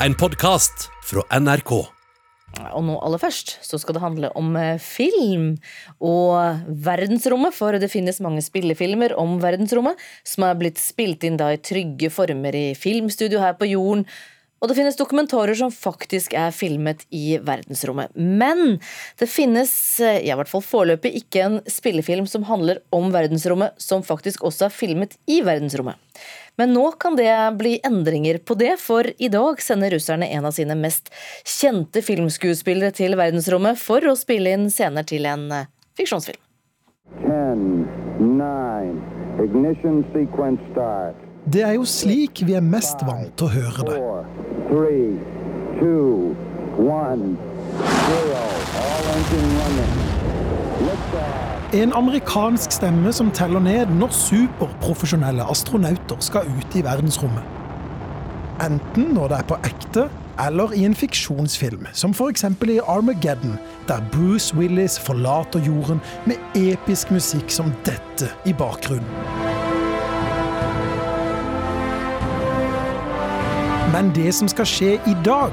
en podkast fra NRK. Og nå aller først så skal det handle om eh, film og verdensrommet. For det finnes mange spillefilmer om verdensrommet som er blitt spilt inn da i trygge former i filmstudio her på jorden. Og det finnes dokumentarer som faktisk er filmet i verdensrommet. Men det finnes, eh, i hvert fall foreløpig, ikke en spillefilm som handler om verdensrommet, som faktisk også er filmet i verdensrommet. Men nå kan det bli endringer på det, for i dag sender russerne en av sine mest kjente filmskuespillere til verdensrommet for å spille inn scener til en eh, fiksjonsfilm. 10, 9, ignition sequence start. Det er jo slik vi er mest vant til å høre det. 4, 3, 2, 1, 0. All engine running. Liftoff. En amerikansk stemme som teller ned når superprofesjonelle astronauter skal ut i verdensrommet. Enten når det er på ekte, eller i en fiksjonsfilm, som f.eks. i Armageddon, der Bruce Willis forlater jorden med episk musikk som dette i bakgrunnen. Men det som skal skje i dag,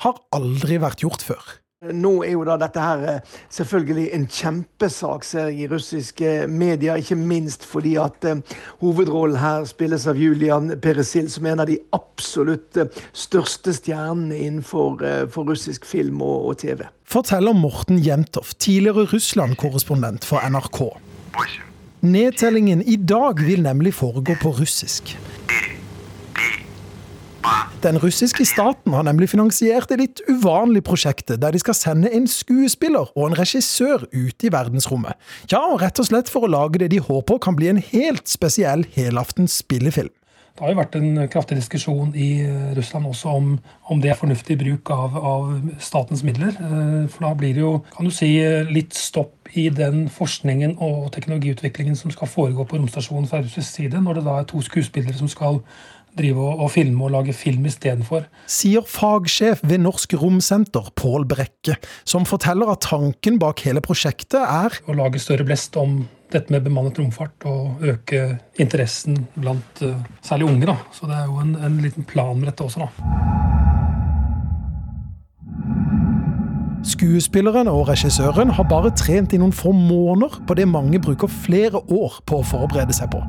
har aldri vært gjort før. Nå er jo da dette her eh, selvfølgelig en kjempesak ser jeg, i russiske medier, ikke minst fordi at eh, hovedrollen her spilles av Julian Peresil, som er en av de absolutt eh, største stjernene innenfor eh, for russisk film og, og TV. Forteller Morten Jentoff, tidligere Russland-korrespondent for NRK. Nedtellingen i dag vil nemlig foregå på russisk. Den russiske staten har nemlig finansiert det litt uvanlige prosjektet der de skal sende en skuespiller og en regissør ut i verdensrommet. Ja, og rett og slett for å lage det de håper kan bli en helt spesiell helaftens spillefilm. Det har jo vært en kraftig diskusjon i Russland også om, om det er fornuftig bruk av, av statens midler. Eh, For da blir det jo kan du si, litt stopp i den forskningen og teknologiutviklingen som skal foregå på romstasjonen fra russisk side, når det da er to skuespillere som skal drive og, og filme og lage film istedenfor. Sier fagsjef ved Norsk Romsenter, Pål Brekke, som forteller at tanken bak hele prosjektet er Å lage større blest om dette med bemannet romfart og øke interessen blant eh, særlig unge. da. Så det er jo en, en liten plan med dette også, da. Skuespilleren og regissøren har bare trent i noen få måneder på det mange bruker flere år på å forberede seg på.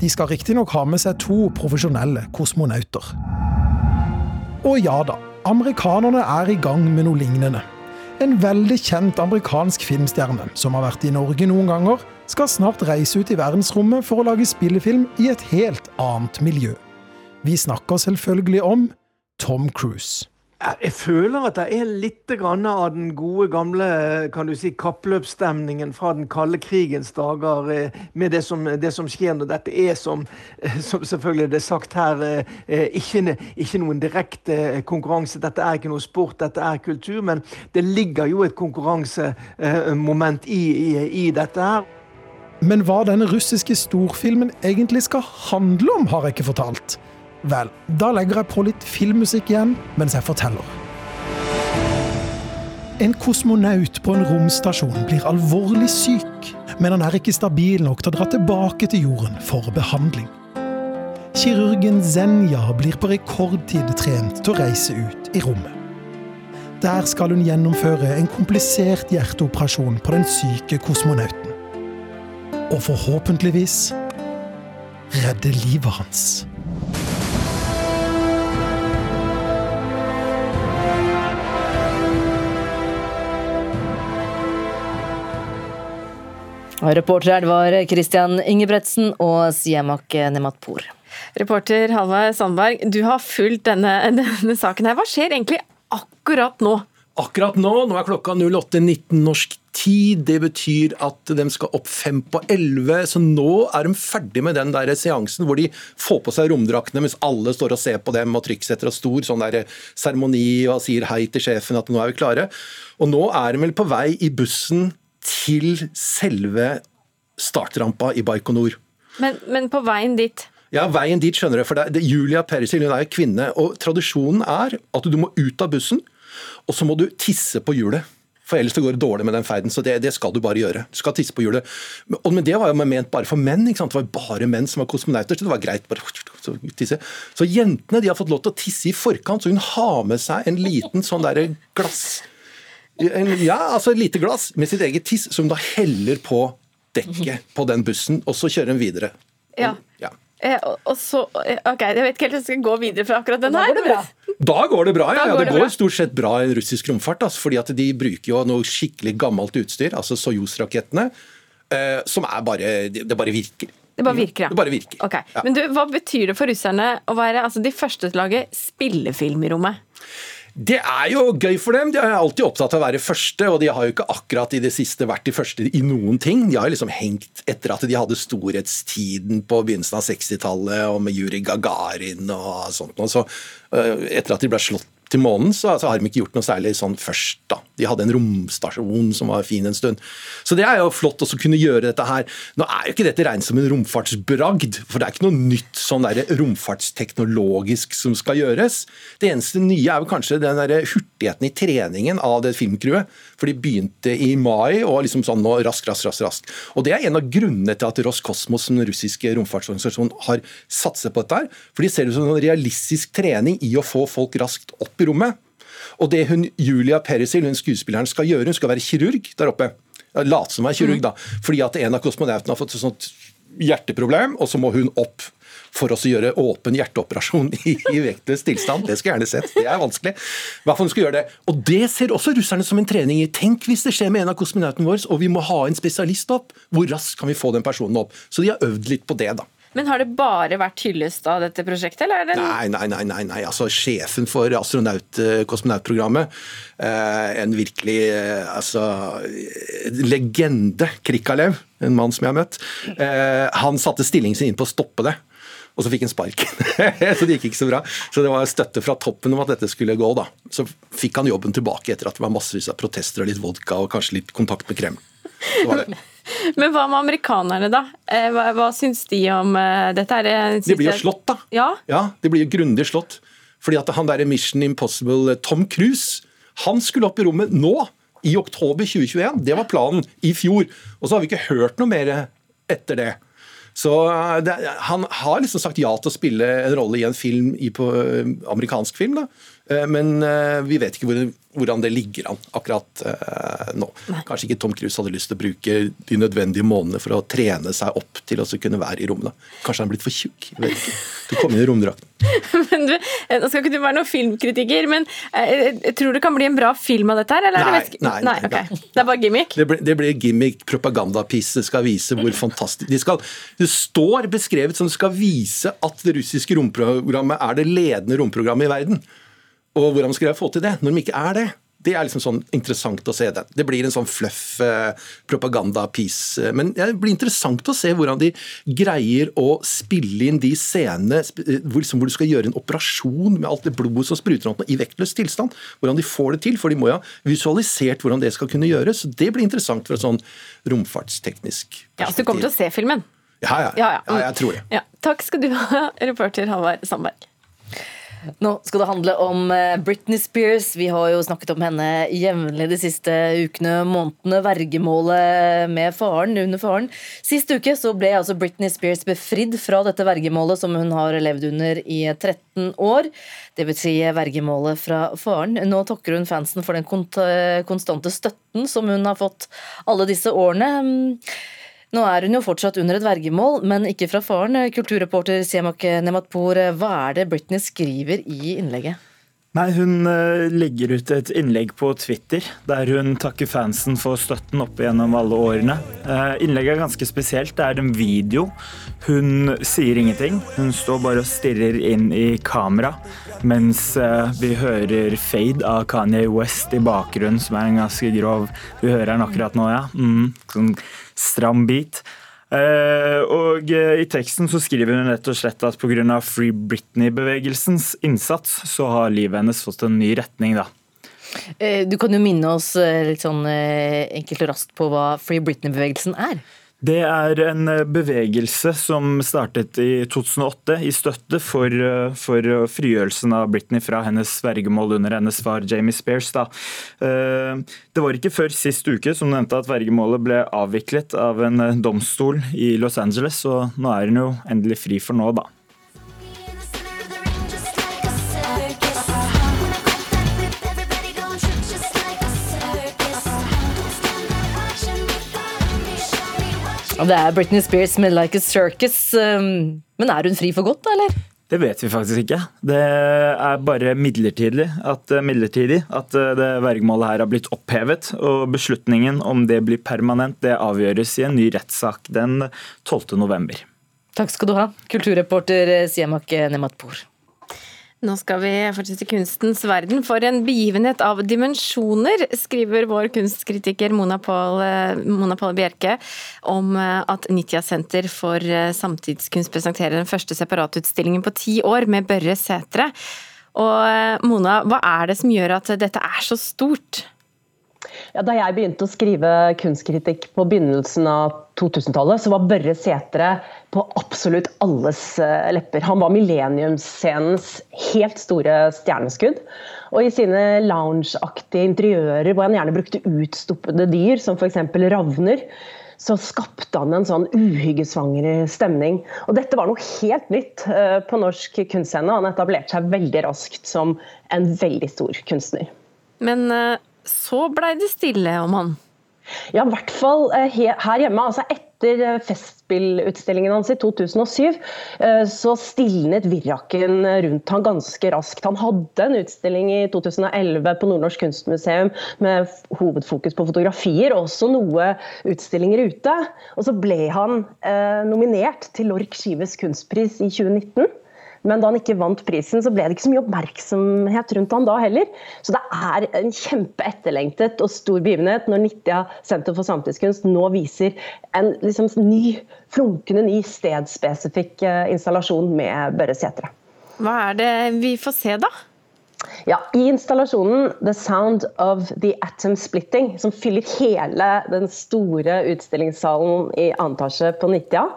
De skal riktignok ha med seg to profesjonelle kosmonauter. Og ja da, amerikanerne er i gang med noe lignende. En veldig kjent amerikansk filmstjerne som har vært i Norge noen ganger, skal snart reise ut i verdensrommet for å lage spillefilm i et helt annet miljø. Vi snakker selvfølgelig om Tom Cruise. Jeg føler at det er litt av den gode, gamle kan du si, kappløpsstemningen fra den kalde krigens dager eh, med det som, det som skjer når dette er, som, eh, som selvfølgelig det er sagt her, eh, ikke, ikke noen direkte konkurranse. Dette er ikke noe sport, dette er kultur. Men det ligger jo et konkurransemoment i, i, i dette her. Men hva denne russiske storfilmen egentlig skal handle om, har jeg ikke fortalt. Vel, da legger jeg på litt filmmusikk igjen mens jeg forteller. En kosmonaut på en romstasjon blir alvorlig syk, men han er ikke stabil nok til å dra tilbake til jorden for behandling. Kirurgen Zenja blir på rekordtid trent til å reise ut i rommet. Der skal hun gjennomføre en komplisert hjerteoperasjon på den syke kosmonauten. Og forhåpentligvis redde livet hans. Reporter her var Christian Ingebretsen og Siamak Nematpour. Reporter Halvard Sandberg, du har fulgt denne, denne saken her. Hva skjer egentlig akkurat nå? Akkurat nå, nå er klokka 08.19 norsk tid. Det betyr at de skal opp fem på elleve. Så nå er de ferdig med den der seansen hvor de får på seg romdraktene mens alle står og ser på dem og trykksetter og stor sånn der seremoni og sier hei til sjefen at nå er vi klare. Og nå er de vel på vei i bussen til selve startrampa i Baikonur. Men, men på veien dit Ja, veien dit, skjønner du. For det, det, Julia Perisil hun er jo kvinne, og tradisjonen er at du må ut av bussen, og så må du tisse på hjulet. For ellers det går det dårlig med den ferden. Så det, det skal du bare gjøre. Du skal tisse på hjulet. Men, og- men det var jo ment bare for menn. ikke sant? Det var bare menn som var kosmonauter, så det var greit. bare så tisse. Så jentene de har fått lov til å tisse i forkant, så hun har med seg en liten sånn derre glass Ja, altså et lite glass med sitt eget tiss, som da heller på dekket på den bussen, og så kjører hun videre. Ja. Ja. Eh, og, og så, eh, ok, Jeg vet ikke helt om jeg skal gå videre fra akkurat den Da her. går det bra. Da går det bra, ja. Da ja går det det går bra. stort sett bra i russisk romfart. Altså, fordi at de bruker jo noe skikkelig gammelt utstyr, altså Soyuz-rakettene, eh, som er bare Det bare virker. Det bare virker, ja. Det bare virker. Ok, Ja. Men du, hva betyr det for russerne å være altså, de første til å lage spillefilm i rommet? Det er jo gøy for dem. De er alltid opptatt av å være første, og de har jo ikke akkurat i det siste vært de første i noen ting. De har jo liksom hengt etter at de hadde storhetstiden på begynnelsen av 60-tallet, og med Juri Gagarin og sånt. noe. så, øh, etter at de ble slått til månen, så, så har de ikke gjort noe særlig sånn først, da. De hadde en romstasjon som var fin en stund. Så det er jo flott å kunne gjøre dette her. Nå er jo ikke dette regnet som en romfartsbragd, for det er ikke noe nytt sånn der romfartsteknologisk som skal gjøres. Det eneste nye er vel kanskje den der hurtigheten i treningen av det filmcrewet. For de begynte i mai og liksom sånn nå rask, rask, rask, rask. Og det er en av grunnene til at Roskosmos, den russiske romfartsorganisasjonen, har satset på dette her. For de ser det som en realistisk trening i å få folk raskt opp i rommet. Og det hun Julia Perisil, hun skuespilleren, skal gjøre, hun skal være kirurg der oppe. Late som hun er kirurg, da. Fordi at en av kosmonautene har fått et sånt hjerteproblem, og så må hun opp for oss å gjøre åpen hjerteoperasjon i, i vektløs tilstand. Det skulle jeg gjerne sett. Det er vanskelig. Hvert fall hun skal gjøre det. Og det ser også russerne som en trening i. Tenk hvis det skjer med en av kosmonautene våre, og vi må ha en spesialist opp. Hvor raskt kan vi få den personen opp? Så de har øvd litt på det, da. Men har det bare vært hyllest av dette prosjektet, eller er det Nei, nei, nei. nei, nei. Altså, sjefen for astronaut, eh, eh, en virkelig eh, altså, legende, Krikalev, en mann som jeg har møtt, han satte stillingen sin inn på å stoppe det. Og så fikk han sparken. så det gikk ikke så bra. Så det var støtte fra toppen om at dette skulle gå. da. Så fikk han jobben tilbake etter at det var massevis av protester og litt vodka og kanskje litt kontakt med Kreml. Så var det. Men hva med amerikanerne, da? Eh, Hva, hva syns de om eh, dette? Er det, De blir jo slått, da. Ja. Ja, de blir jo grundig slått. Fordi at han der Mission Impossible, Tom Cruise, han skulle opp i rommet nå, i oktober 2021. Det var planen i fjor. Og så har vi ikke hørt noe mer etter det. Så eh, det, Han har liksom sagt ja til å spille en rolle i en film i på eh, amerikansk film, da. Eh, men eh, vi vet ikke hvordan det ligger an akkurat eh, nå. Kanskje ikke Tom Cruise hadde lyst til å bruke de nødvendige månedene for å trene seg opp til å kunne være i rommet. Kanskje han er blitt for tjukk. jeg vet ikke. Du kom inn i romdrakten. Men du, nå skal ikke du være noen filmkritiker, men jeg tror det kan bli en bra film av dette her? Eller Nei, Nei, det nei, nei, okay. Det er bare gimmick? Det blir, det blir gimmick, propagandapiss. Skal vise hvor fantastisk de skal, Det står beskrevet som skal vise at det russiske romprogrammet er det ledende romprogrammet i verden. Og hvordan skal jeg få til det, når de ikke er det? Det er liksom sånn interessant å se det. Det blir en sånn fluff eh, propaganda-piece. Men det blir interessant å se hvordan de greier å spille inn de scenene eh, hvor, liksom, hvor du skal gjøre en operasjon med alt det blodet som spruter rundt i vektløs tilstand. Hvordan de får det til, for de må jo ha visualisert hvordan det skal kunne gjøres. Så Det blir interessant fra et sånn romfartsteknisk Ja, så du kommer til å se filmen? Ja, ja. Ja, ja. ja, jeg tror det. Ja. Takk skal du ha, reporter Halvard Sandberg. Nå skal det handle om eh, Britney Spears. Vi har jo snakket om henne jevnlig de siste ukene, månedene. Vergemålet med faren, under faren. Sist uke så ble altså Britney Spears befridd fra dette vergemålet som hun har levd under i 13 år. Det si vergemålet fra faren. Nå takker hun fansen for den konstante støtten som hun har fått alle disse årene. Nå er hun jo fortsatt under et vergemål, men ikke fra faren. Kulturreporter Semak Nematpour, hva er det Britney skriver i innlegget? Nei, Hun eh, legger ut et innlegg på Twitter der hun takker fansen for støtten opp igjennom alle årene. Eh, Innlegget er ganske spesielt. Det er en video. Hun sier ingenting. Hun står bare og stirrer inn i kamera. Mens eh, vi hører Fade av Kanye West i bakgrunnen, som er en ganske grov Vi hører den akkurat nå, ja. Mm, sånn stram bit. Eh, og eh, I teksten så skriver hun rett og slett at pga. Free Britney-bevegelsens innsats, så har livet hennes fått en ny retning. da. Eh, Du kan jo minne oss litt sånn enkelt og raskt på hva Free Britney-bevegelsen er. Det er en eh, bevegelse som startet i 2008 i støtte for, eh, for frigjørelsen av Britney fra hennes vergemål under hennes far Jamie Spears. Da. Eh, det var ikke før sist uke som nevnte at vergemålet ble avviklet av en domstol i Los Angeles, og nå er hun jo endelig fri for nå, da. Og det er Britney Spears med 'Like a Circus'. Um, men er hun fri for godt, da, eller? Det vet vi faktisk ikke. Det er bare midlertidig at, eh, midlertidig at eh, det vergemålet her har blitt opphevet. Og beslutningen om det blir permanent, det avgjøres i en ny rettssak den 12. november. Takk skal du ha, kulturreporter Siamak Nematpour. Nå skal vi fortsette kunstens verden. For en begivenhet av dimensjoner, skriver vår kunstkritiker Mona Paul, Mona Paul Bjerke om at Nitya Senter for samtidskunst presenterer den første separatutstillingen på ti år med Børre Sætre. Og Mona, hva er det som gjør at dette er så stort? Ja, da jeg begynte å skrive kunstkritikk på begynnelsen av 2000-tallet, så var Børre Sætre på absolutt alles eh, lepper. Han var millenniumsscenens helt store stjerneskudd. Og i sine loungeaktige interiører hvor han gjerne brukte utstoppede dyr, som f.eks. ravner, så skapte han en sånn uhyggesvanger stemning. Og dette var noe helt nytt eh, på norsk kunstscene. Han etablerte seg veldig raskt som en veldig stor kunstner. Men eh, så blei det stille om han? Ja, i hvert fall eh, her hjemme. altså Etter eh, Festspillutstillingen hans i 2007 eh, så stilnet virraken rundt han ganske raskt. Han hadde en utstilling i 2011 på Nordnorsk kunstmuseum med hovedfokus på fotografier, og også noe utstillinger ute. Og så ble han nominert til Lork Skives kunstpris i 2019. Men da han ikke vant prisen, så ble det ikke så mye oppmerksomhet rundt han da heller. Så det er en kjempeetterlengtet og stor begivenhet når Nitja Senter for samtidskunst nå viser en liksom, ny, flunkende ny stedspesifikk eh, installasjon med Børre Sætre. Hva er det vi får se, da? Ja, I installasjonen 'The Sound of the Atom Splitting', som fyller hele den store utstillingssalen i annen etasje på Nittia,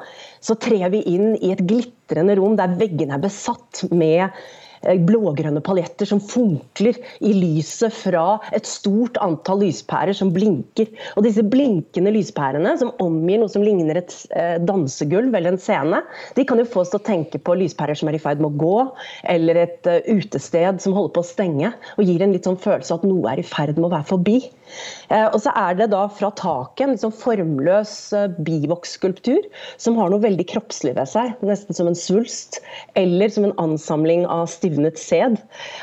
så trer vi inn i et glitrende rom der veggene er besatt med blågrønne paljetter som funkler i lyset fra et stort antall lyspærer som blinker. Og disse blinkende lyspærene, som omgir noe som ligner et eh, dansegulv eller en scene, de kan jo få oss til å tenke på lyspærer som er i ferd med å gå, eller et eh, utested som holder på å stenge, og gir en litt sånn følelse av at noe er i ferd med å være forbi. Og så er det da fra taket en liksom formløs bivoksskulptur som har noe veldig kroppslig ved seg, nesten som en svulst, eller som en ansamling av stivnet sæd.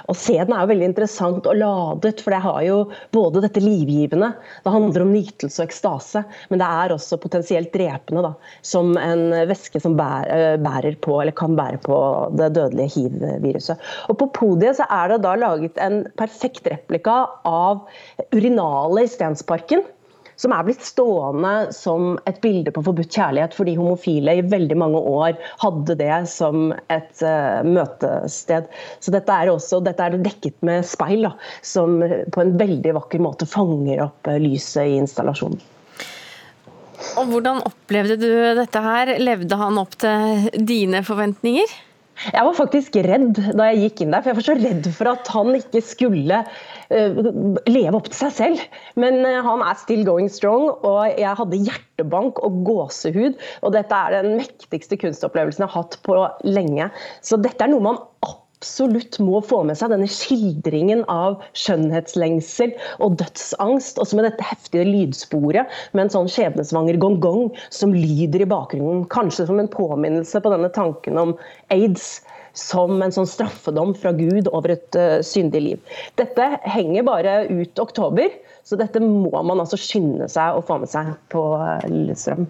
Og sæden er jo veldig interessant og ladet, for det har jo både dette livgivende, det handler om nytelse og ekstase, men det er også potensielt drepende, da, som en væske som eh, bærer på, eller kan bære på det dødelige hiv-viruset. Og På podiet så er det da laget en perfekt replika av urinalet i Stensparken som er blitt stående som et bilde på forbudt kjærlighet, fordi homofile i veldig mange år hadde det som et uh, møtested. Så dette er også dette er dekket med speil, da, som på en veldig vakker måte fanger opp uh, lyset i installasjonen. Og Hvordan opplevde du dette her? Levde han opp til dine forventninger? Jeg var faktisk redd da jeg gikk inn der, for jeg var så redd for at han ikke skulle uh, leve opp til seg selv. Men uh, han er still going strong, og jeg hadde hjertebank og gåsehud. Og dette er den mektigste kunstopplevelsen jeg har hatt på lenge. Så dette er noe man absolutt absolutt må få med seg denne skildringen av skjønnhetslengsel og dødsangst, også med dette heftige lydsporet med en sånn skjebnesvanger gong-gong som lyder i bakgrunnen. Kanskje som en påminnelse på denne tanken om aids som en sånn straffedom fra Gud over et uh, syndig liv. Dette henger bare ut oktober, så dette må man altså skynde seg å få med seg på uh, Lillestrøm.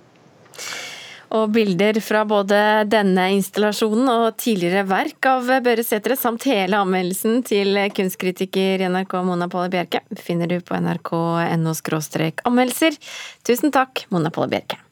Og bilder fra både denne installasjonen og tidligere verk av Børre Sætre, samt hele anmeldelsen til kunstkritiker i NRK Mona Palle Bjerke, finner du på nrk.no anmeldelser. Tusen takk, Mona Palle Bjerke.